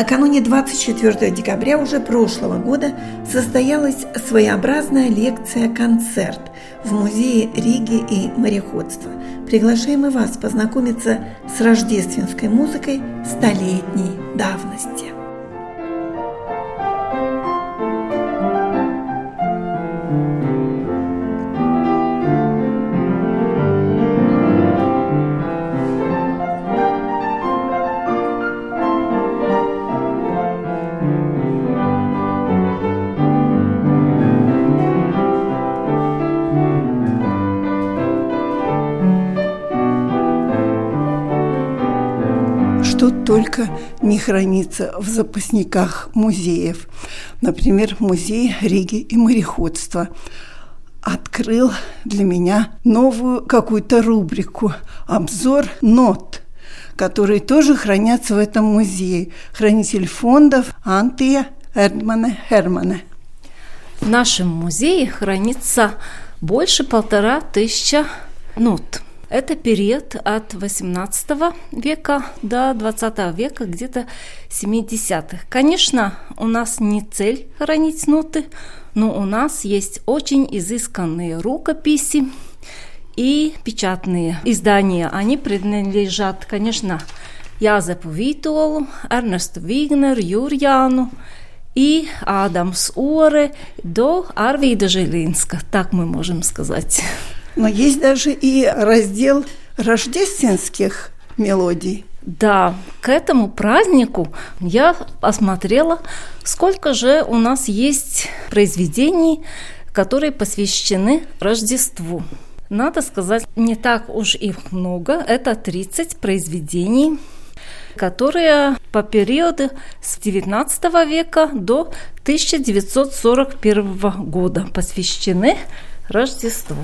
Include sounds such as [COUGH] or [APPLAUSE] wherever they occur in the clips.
Накануне 24 декабря уже прошлого года состоялась своеобразная лекция-концерт в Музее Риги и мореходства. Приглашаем и вас познакомиться с рождественской музыкой столетней давности. Только не хранится в запасниках музеев. Например, музей Риги и мореходства открыл для меня новую какую-то рубрику «Обзор нот», которые тоже хранятся в этом музее. Хранитель фондов Антия Эрдмана Хермана. В нашем музее хранится больше полтора тысяча нот – это период от 18 века до 20 века, где-то 70-х. Конечно, у нас не цель хранить ноты, но у нас есть очень изысканные рукописи и печатные издания. Они принадлежат, конечно, Язепу Витолу, Эрнесту Вигнеру, Юрьяну и Адамс Уоре до Арвида Жилинска, так мы можем сказать. Но есть даже и раздел рождественских мелодий. Да, к этому празднику я посмотрела, сколько же у нас есть произведений, которые посвящены Рождеству. Надо сказать, не так уж их много. Это 30 произведений, которые по периоду с 19 века до 1941 года посвящены Рождеству.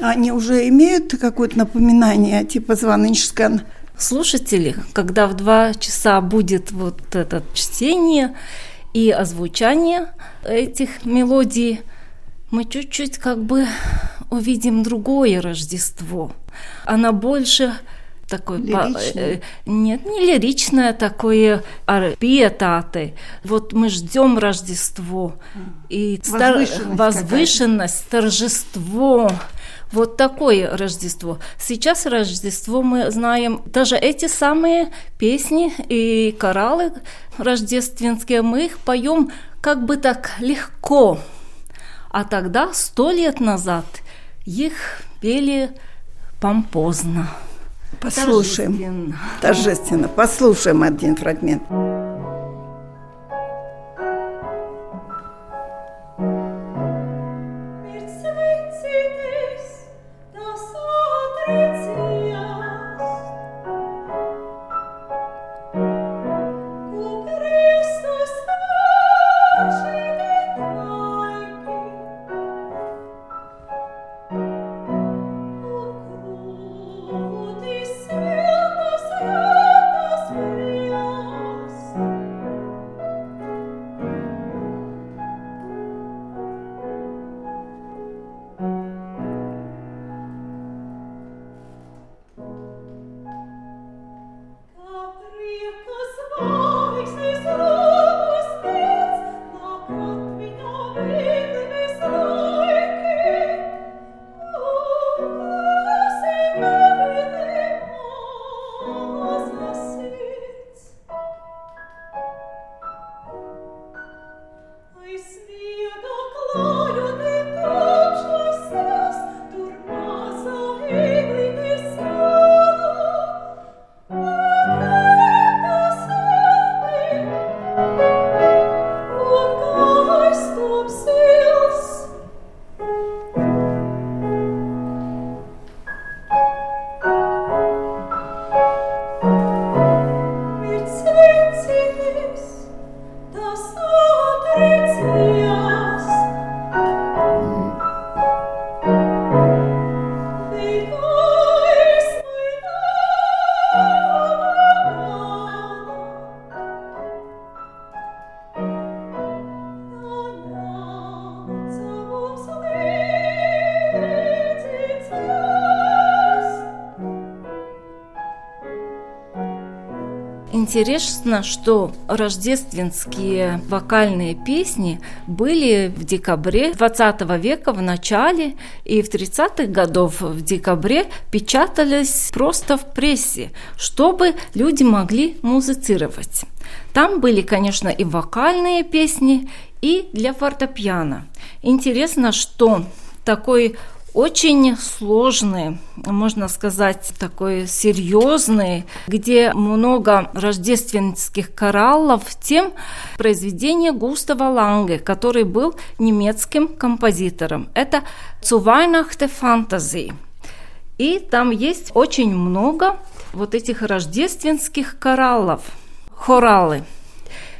Они уже имеют какое-то напоминание, типа звоночка? Слушатели, когда в два часа будет вот это чтение и озвучание этих мелодий, мы чуть-чуть как бы увидим другое Рождество. Она больше такой лиричное. нет не лиричное такое а пиетаты вот мы ждем Рождество и возвышенность, стар... возвышенность торжество вот такое Рождество. Сейчас Рождество мы знаем, даже эти самые песни и кораллы рождественские, мы их поем как бы так легко. А тогда, сто лет назад, их пели помпозно. Послушаем. Торжественно. Торжественно. Послушаем один фрагмент. Интересно, что рождественские вокальные песни были в декабре 20 века в начале и в 30-х годов в декабре печатались просто в прессе, чтобы люди могли музицировать. Там были, конечно, и вокальные песни, и для фортепиано. Интересно, что такой очень сложный, можно сказать, такой серьезный, где много рождественских кораллов, тем произведение Густава Ланге, который был немецким композитором. Это «Zu фантазии. И там есть очень много вот этих рождественских кораллов, хоралы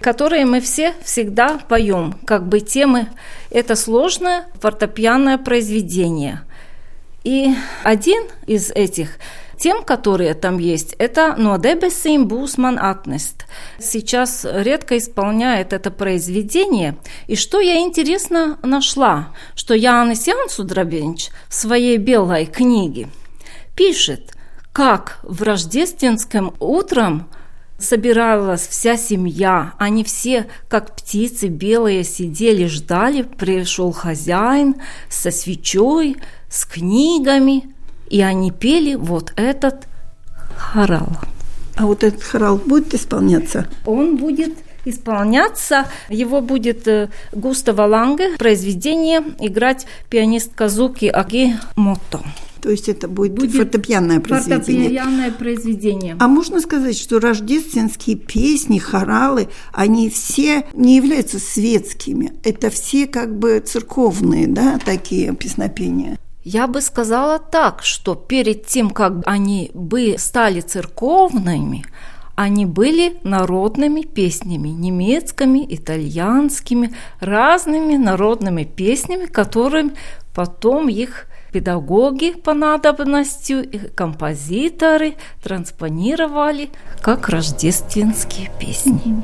которые мы все всегда поем, как бы темы. Это сложное фортепианное произведение. И один из этих тем, которые там есть, это «No debesim Бусман atnest». Сейчас редко исполняет это произведение. И что я интересно нашла, что Янис Янсудробенч в своей белой книге пишет, как в рождественском утром собиралась вся семья. Они все, как птицы белые, сидели, ждали. Пришел хозяин со свечой, с книгами, и они пели вот этот хорал. А вот этот хорал будет исполняться? Он будет исполняться. Его будет э, Густава Ланге произведение играть пианист Казуки Аги Мото. То есть это будет, будет фортепианное произведение. Фортепианное произведение. А можно сказать, что рождественские песни, хоралы, они все не являются светскими. Это все как бы церковные, да, такие песнопения. Я бы сказала так, что перед тем, как они бы стали церковными, они были народными песнями, немецкими, итальянскими, разными народными песнями, которым потом их педагоги по надобности, композиторы транспонировали как рождественские песни.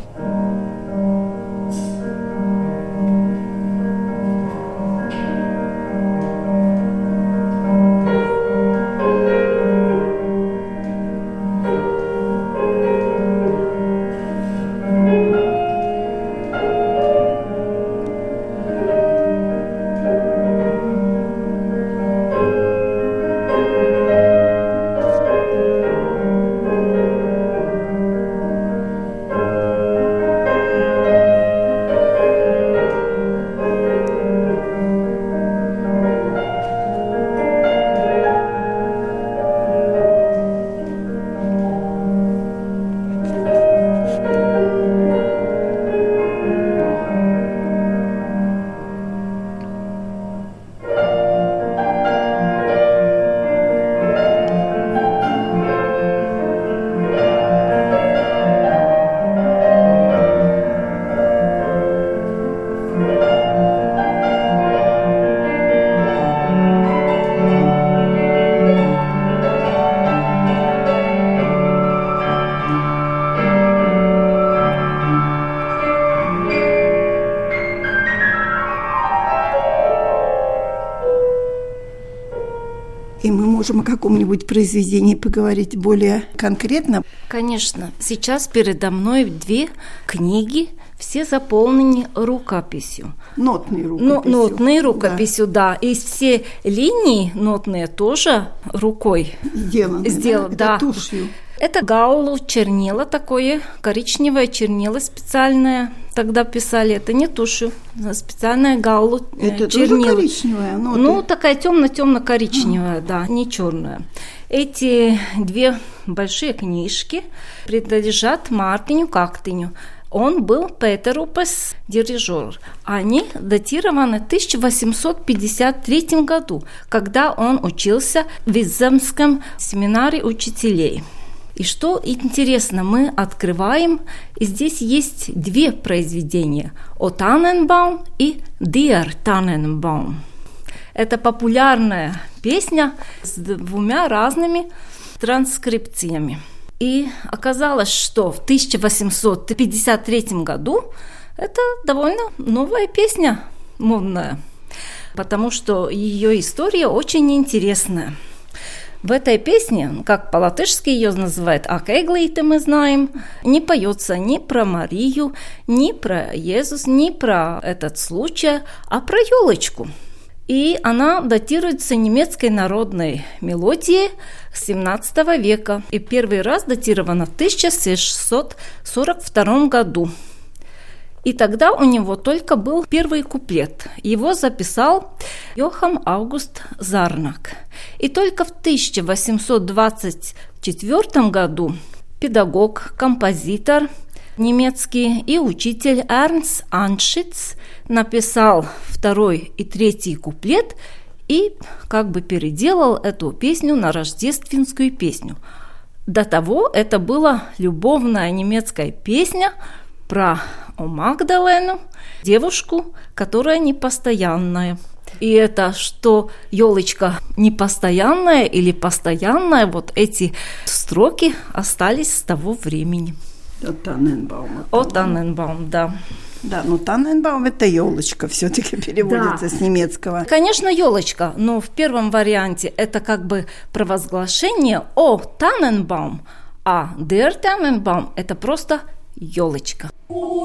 Можем о каком-нибудь произведении поговорить более конкретно? Конечно. Сейчас передо мной две книги, все заполнены рукописью. Нотной рукописью. Ну, нотной рукописью, да. да. И все линии нотные тоже рукой сделаны. Сделаны, да. да. тушью. Это гаулу чернила такое, коричневое чернила специальное. Тогда писали, это не тушью, а специальное гаулу э, это чернила. тоже коричневое? Ну, ну такая темно-темно-коричневая, да, не черная. Эти две большие книжки принадлежат Мартиню Кактиню. Он был Петерупес дирижер. Они датированы 1853 году, когда он учился в Виземском семинаре учителей. И что интересно, мы открываем, и здесь есть две произведения «О Таненбаум» и «Диар Таненбаум». Это популярная песня с двумя разными транскрипциями. И оказалось, что в 1853 году это довольно новая песня, модная, потому что ее история очень интересная. В этой песне, как по-латышски ее называют «Акеглейте» мы знаем, не поется ни про Марию, ни про Иисус, ни про этот случай, а про елочку. И она датируется немецкой народной мелодией 17 века и первый раз датирована в 1642 году. И тогда у него только был первый куплет. Его записал Йохам Август Зарнак. И только в 1824 году педагог, композитор немецкий и учитель Эрнс Аншиц написал второй и третий куплет и как бы переделал эту песню на рождественскую песню. До того это была любовная немецкая песня про Магдалену, девушку, которая непостоянная. И это, что елочка непостоянная или постоянная, вот эти строки остались с того времени. От Таненбаума. От Таненбаум, да. Да, ну Таненбаум это елочка все-таки [LAUGHS] переводится да. с немецкого. Конечно, елочка, но в первом варианте это как бы провозглашение о Таненбаум, а der Tannenbaum это просто елочка. O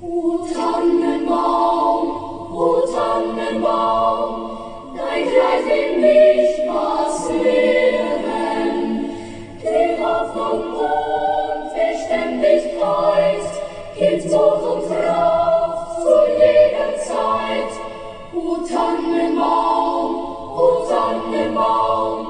O Tannenbaum, o Tannenbaum, dein Kreis will mich was lehren. Die Hoffnung und Beständigkeit gibt Tod und Kraft zu jeder Zeit. O Tannenbaum, o Tannenbaum,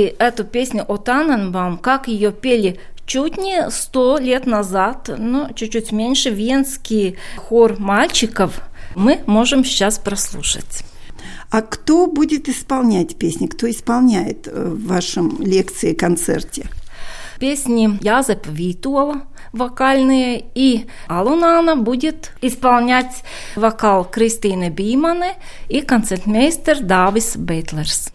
И эту песню о Таненбаум, как ее пели чуть не сто лет назад, ну, чуть-чуть меньше, венский хор мальчиков мы можем сейчас прослушать. А кто будет исполнять песни? Кто исполняет э, в вашем лекции, концерте? Песни Язеп Витуала вокальные, и Алунана будет исполнять вокал Кристины Бимане и концертмейстер Давис Бейтлерс.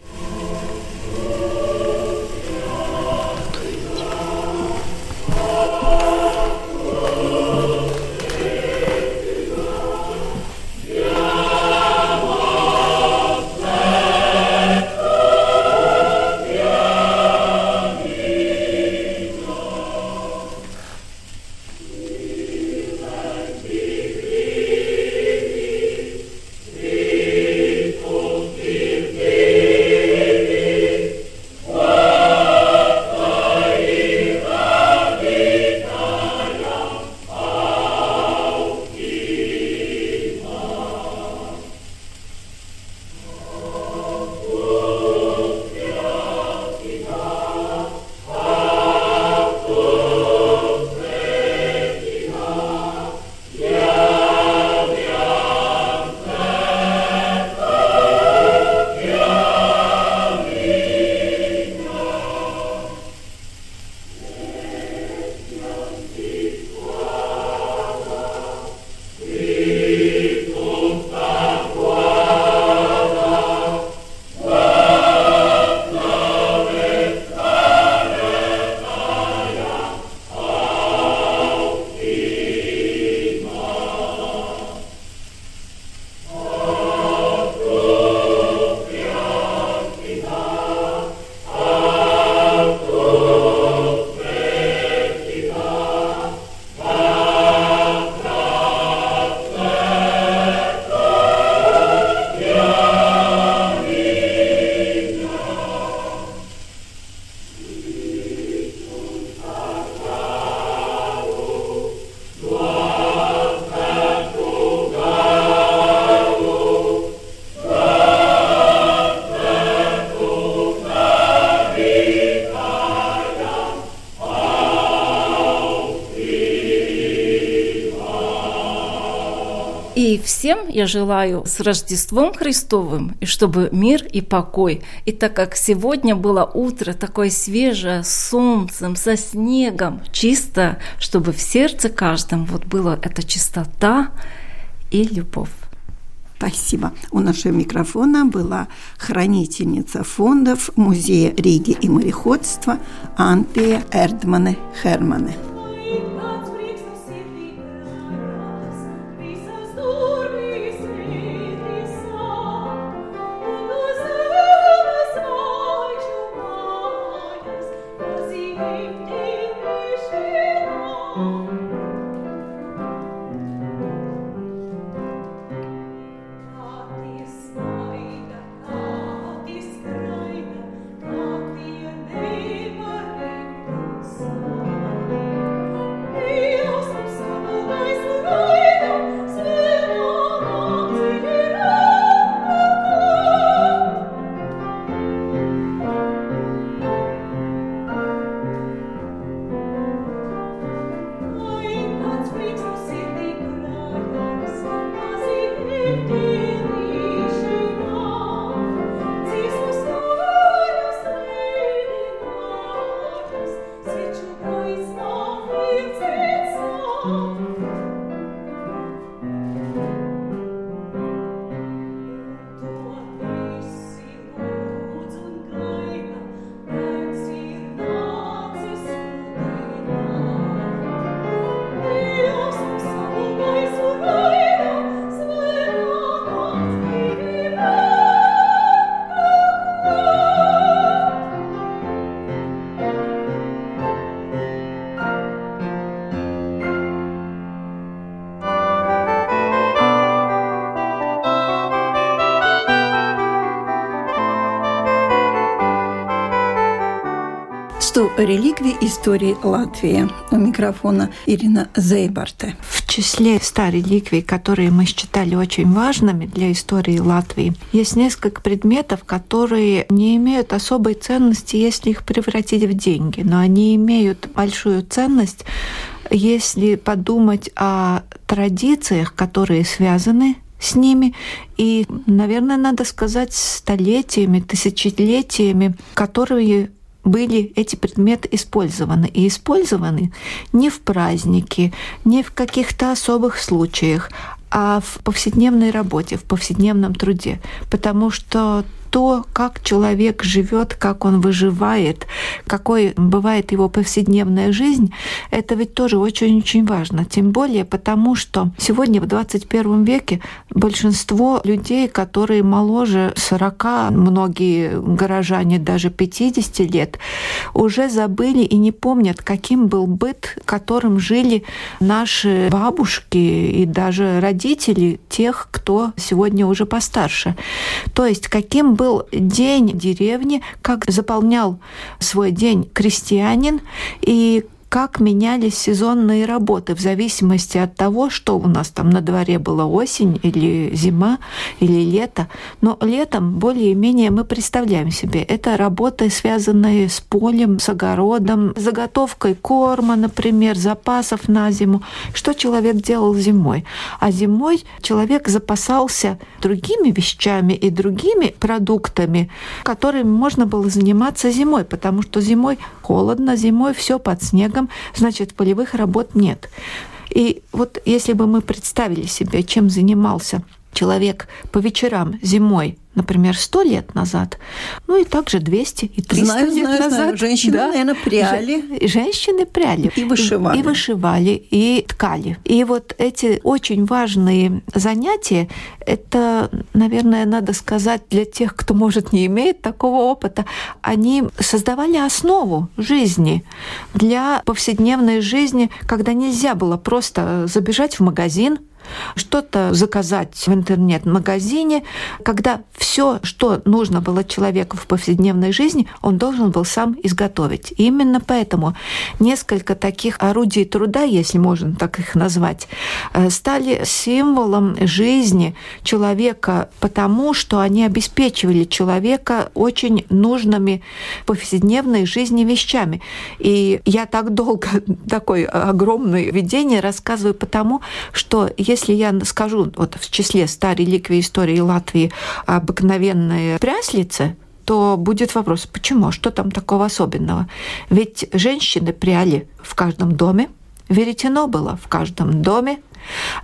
Желаю с Рождеством Христовым, и чтобы мир и покой. И так как сегодня было утро такое свежее, с солнцем, со снегом, чисто, чтобы в сердце каждом вот была эта чистота и любовь. Спасибо. У нашего микрофона была хранительница фондов Музея Риги и мореходства Антия Эрдмане Хермане. Что реликвии истории Латвии. У микрофона Ирина Зейбарте. В числе ста реликвий, которые мы считали очень важными для истории Латвии, есть несколько предметов, которые не имеют особой ценности, если их превратить в деньги, но они имеют большую ценность, если подумать о традициях, которые связаны с ними. И, наверное, надо сказать, столетиями, тысячелетиями, которые были эти предметы использованы. И использованы не в праздники, не в каких-то особых случаях, а в повседневной работе, в повседневном труде. Потому что то, как человек живет, как он выживает, какой бывает его повседневная жизнь, это ведь тоже очень-очень важно. Тем более потому, что сегодня в 21 веке большинство людей, которые моложе 40, многие горожане даже 50 лет, уже забыли и не помнят, каким был быт, которым жили наши бабушки и даже родители тех, кто сегодня уже постарше. То есть каким был был день деревни, как заполнял свой день крестьянин. И как менялись сезонные работы в зависимости от того, что у нас там на дворе была осень или зима или лето. Но летом более-менее мы представляем себе, это работы, связанные с полем, с огородом, заготовкой корма, например, запасов на зиму. Что человек делал зимой? А зимой человек запасался другими вещами и другими продуктами, которыми можно было заниматься зимой, потому что зимой холодно, зимой все под снегом, значит, полевых работ нет. И вот если бы мы представили себе, чем занимался человек по вечерам зимой например, сто лет назад, ну и также 200 и 300 знаю, лет знаю, назад. Знаю. Женщины, да. наверное, пряли. Женщины пряли. И вышивали. И, и вышивали, и ткали. И вот эти очень важные занятия, это, наверное, надо сказать для тех, кто, может, не имеет такого опыта, они создавали основу жизни для повседневной жизни, когда нельзя было просто забежать в магазин, что-то заказать в интернет-магазине, когда все, что нужно было человеку в повседневной жизни, он должен был сам изготовить. И именно поэтому несколько таких орудий труда, если можно так их назвать, э, стали символом жизни человека, потому что они обеспечивали человека очень нужными повседневной жизни вещами. И я так долго [LAUGHS] такое огромное видение рассказываю потому, что если если я скажу вот в числе ста реликвий истории Латвии обыкновенные пряслицы, то будет вопрос, почему, что там такого особенного? Ведь женщины пряли в каждом доме, веретено было в каждом доме,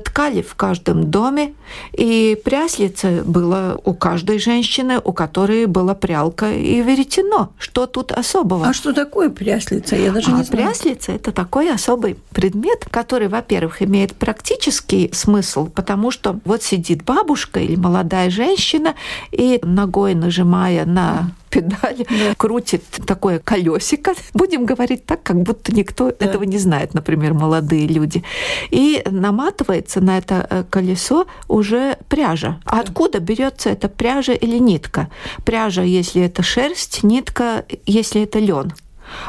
Ткали в каждом доме, и пряслица была у каждой женщины, у которой была прялка и веретено. Что тут особого? А что такое пряслица? Я даже а не знаю. Пряслица – это такой особый предмет, который, во-первых, имеет практический смысл, потому что вот сидит бабушка или молодая женщина и ногой нажимая на педали, да. крутит такое колесико. Будем говорить так, как будто никто да. этого не знает, например, молодые люди. И наматывается на это э, колесо уже пряжа. А откуда берется эта пряжа или нитка? Пряжа, если это шерсть, нитка, если это лен.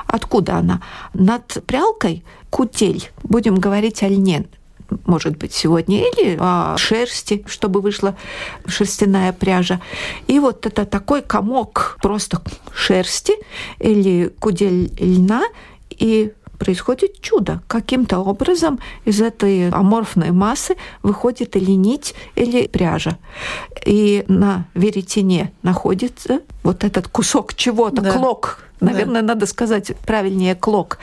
Откуда она? Над прялкой кутель, будем говорить о льне, может быть, сегодня, или о шерсти, чтобы вышла шерстяная пряжа. И вот это такой комок просто шерсти или кудель льна, и происходит чудо. Каким-то образом из этой аморфной массы выходит или нить, или пряжа. И на веретене находится вот этот кусок чего-то, да. клок. Наверное, да. надо сказать правильнее клок.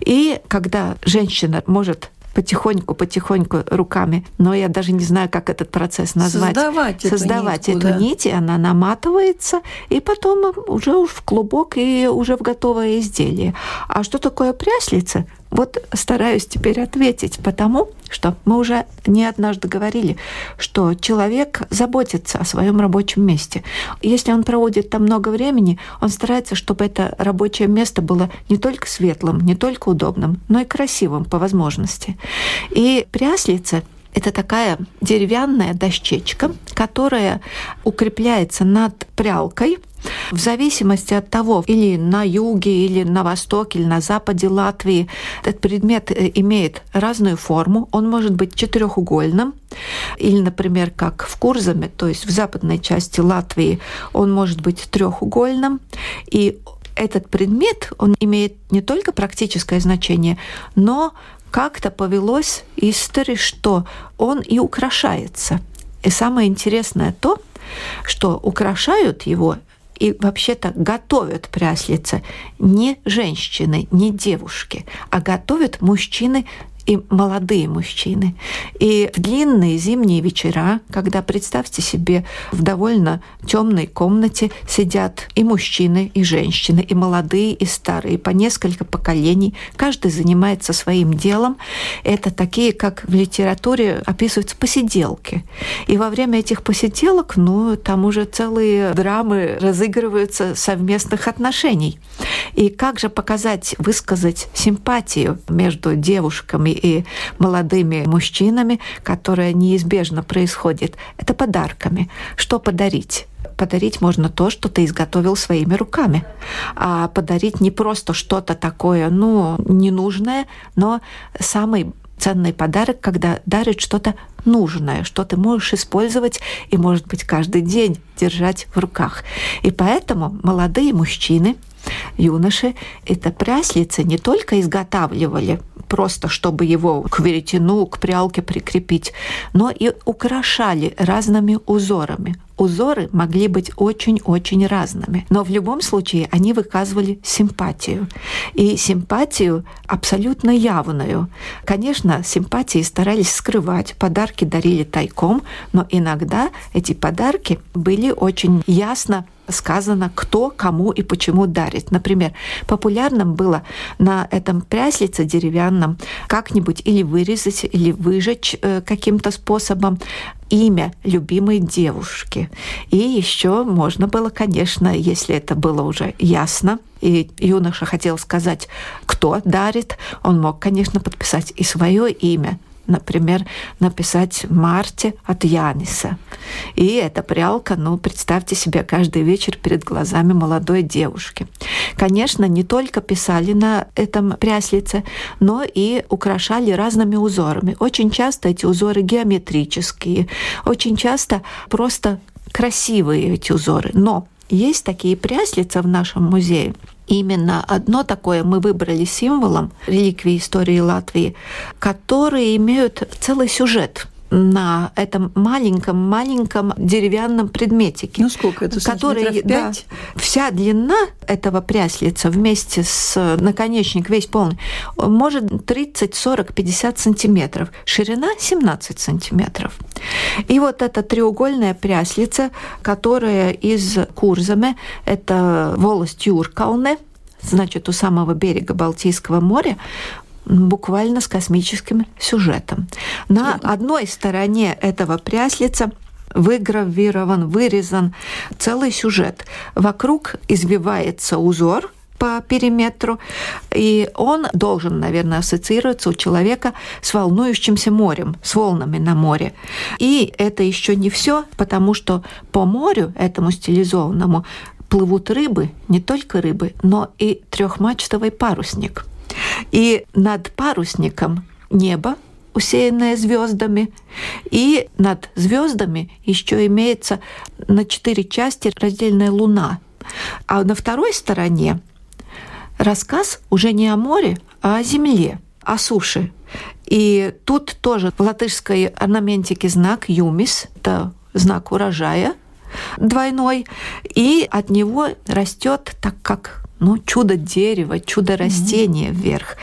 И когда женщина может потихоньку-потихоньку руками, но я даже не знаю, как этот процесс назвать. Создавать, Создавать эту, нитку, эту да. нить, и она наматывается, и потом уже в клубок и уже в готовое изделие. А что такое пряслица? Вот стараюсь теперь ответить, потому что мы уже не однажды говорили, что человек заботится о своем рабочем месте. Если он проводит там много времени, он старается, чтобы это рабочее место было не только светлым, не только удобным, но и красивым по возможности. И пряслица это такая деревянная дощечка, которая укрепляется над прялкой, в зависимости от того, или на юге, или на востоке, или на западе Латвии, этот предмет э, имеет разную форму. Он может быть четырехугольным, или, например, как в Курзаме, то есть в западной части Латвии, он может быть трехугольным. И этот предмет, он имеет не только практическое значение, но как-то повелось истории, что он и украшается. И самое интересное то, что украшают его и вообще-то готовят пряслица не женщины, не девушки, а готовят мужчины и молодые мужчины. И в длинные зимние вечера, когда, представьте себе, в довольно темной комнате сидят и мужчины, и женщины, и молодые, и старые, по несколько поколений, каждый занимается своим делом. Это такие, как в литературе описываются посиделки. И во время этих посиделок, ну, там уже целые драмы разыгрываются совместных отношений. И как же показать, высказать симпатию между девушками и молодыми мужчинами, которая неизбежно происходит, это подарками. Что подарить? подарить можно то, что ты изготовил своими руками. А подарить не просто что-то такое, ну, ненужное, но самый ценный подарок, когда дарят что-то нужное, что ты можешь использовать и, может быть, каждый день держать в руках. И поэтому молодые мужчины, юноши, это пряслицы не только изготавливали просто чтобы его к веретену, к прялке прикрепить, но и украшали разными узорами. Узоры могли быть очень-очень разными, но в любом случае они выказывали симпатию. И симпатию абсолютно явную. Конечно, симпатии старались скрывать, подарки дарили тайком, но иногда эти подарки были очень ясно сказано, кто, кому и почему дарит. Например, популярным было на этом пряслице деревянном как-нибудь или вырезать, или выжечь э, каким-то способом имя любимой девушки. И еще можно было, конечно, если это было уже ясно, и юноша хотел сказать, кто дарит, он мог, конечно, подписать и свое имя, например, написать Марте от Яниса. И эта прялка, ну, представьте себе, каждый вечер перед глазами молодой девушки. Конечно, не только писали на этом пряслице, но и украшали разными узорами. Очень часто эти узоры геометрические, очень часто просто красивые эти узоры. Но есть такие пряслица в нашем музее, именно одно такое мы выбрали символом реликвии истории Латвии, которые имеют целый сюжет. На этом маленьком-маленьком деревянном предметике. Ну сколько это? Который, да, вся длина этого пряслица вместе с наконечник весь полный может 30, 40, 50 сантиметров. Ширина 17 сантиметров. И вот эта треугольная пряслица, которая из Курзаме, это волость Юркалне, значит, у самого берега Балтийского моря, буквально с космическим сюжетом. На одной стороне этого пряслица выгравирован, вырезан целый сюжет. Вокруг извивается узор по периметру, и он должен, наверное, ассоциироваться у человека с волнующимся морем, с волнами на море. И это еще не все, потому что по морю, этому стилизованному, плывут рыбы, не только рыбы, но и трехмачтовый парусник. И над парусником небо, усеянное звездами, и над звездами еще имеется на четыре части раздельная луна. А на второй стороне рассказ уже не о море, а о земле, о суше. И тут тоже в латышской орнаментике знак «юмис» — это знак урожая двойной, и от него растет так как ну, чудо дерева, чудо растения mm-hmm. вверх.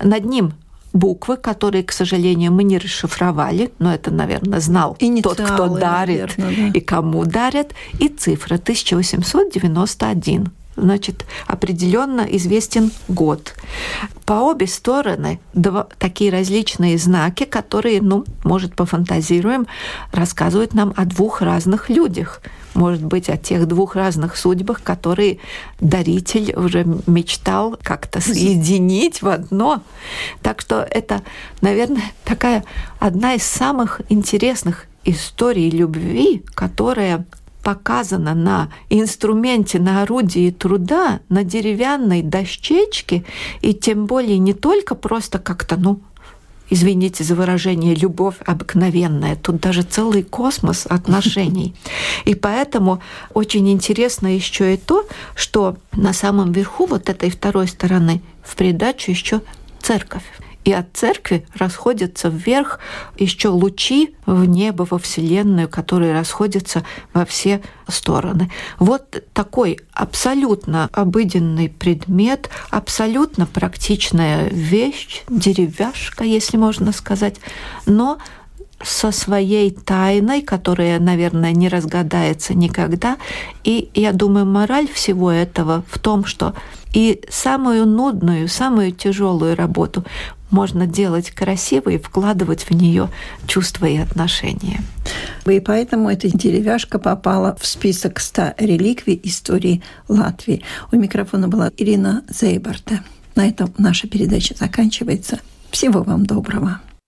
Над ним буквы, которые, к сожалению, мы не расшифровали, но это, наверное, знал Инициалы, тот, кто дарит наверное, да. и кому дарят, и цифра 1891 значит, определенно известен год. По обе стороны два, такие различные знаки, которые, ну, может, пофантазируем, рассказывают нам о двух разных людях. Может быть, о тех двух разных судьбах, которые даритель уже мечтал как-то соединить в одно. Так что это, наверное, такая одна из самых интересных историй любви, которая показано на инструменте, на орудии труда, на деревянной дощечке, и тем более не только просто как-то, ну, извините за выражение, любовь обыкновенная. Тут даже целый космос отношений. И поэтому очень интересно еще и то, что на самом верху вот этой второй стороны в придачу еще церковь и от церкви расходятся вверх еще лучи в небо, во Вселенную, которые расходятся во все стороны. Вот такой абсолютно обыденный предмет, абсолютно практичная вещь, деревяшка, если можно сказать, но со своей тайной, которая, наверное, не разгадается никогда. И я думаю, мораль всего этого в том, что и самую нудную, самую тяжелую работу можно делать красиво и вкладывать в нее чувства и отношения. И поэтому эта деревяшка попала в список 100 реликвий истории Латвии. У микрофона была Ирина Зейбарта. На этом наша передача заканчивается. Всего вам доброго.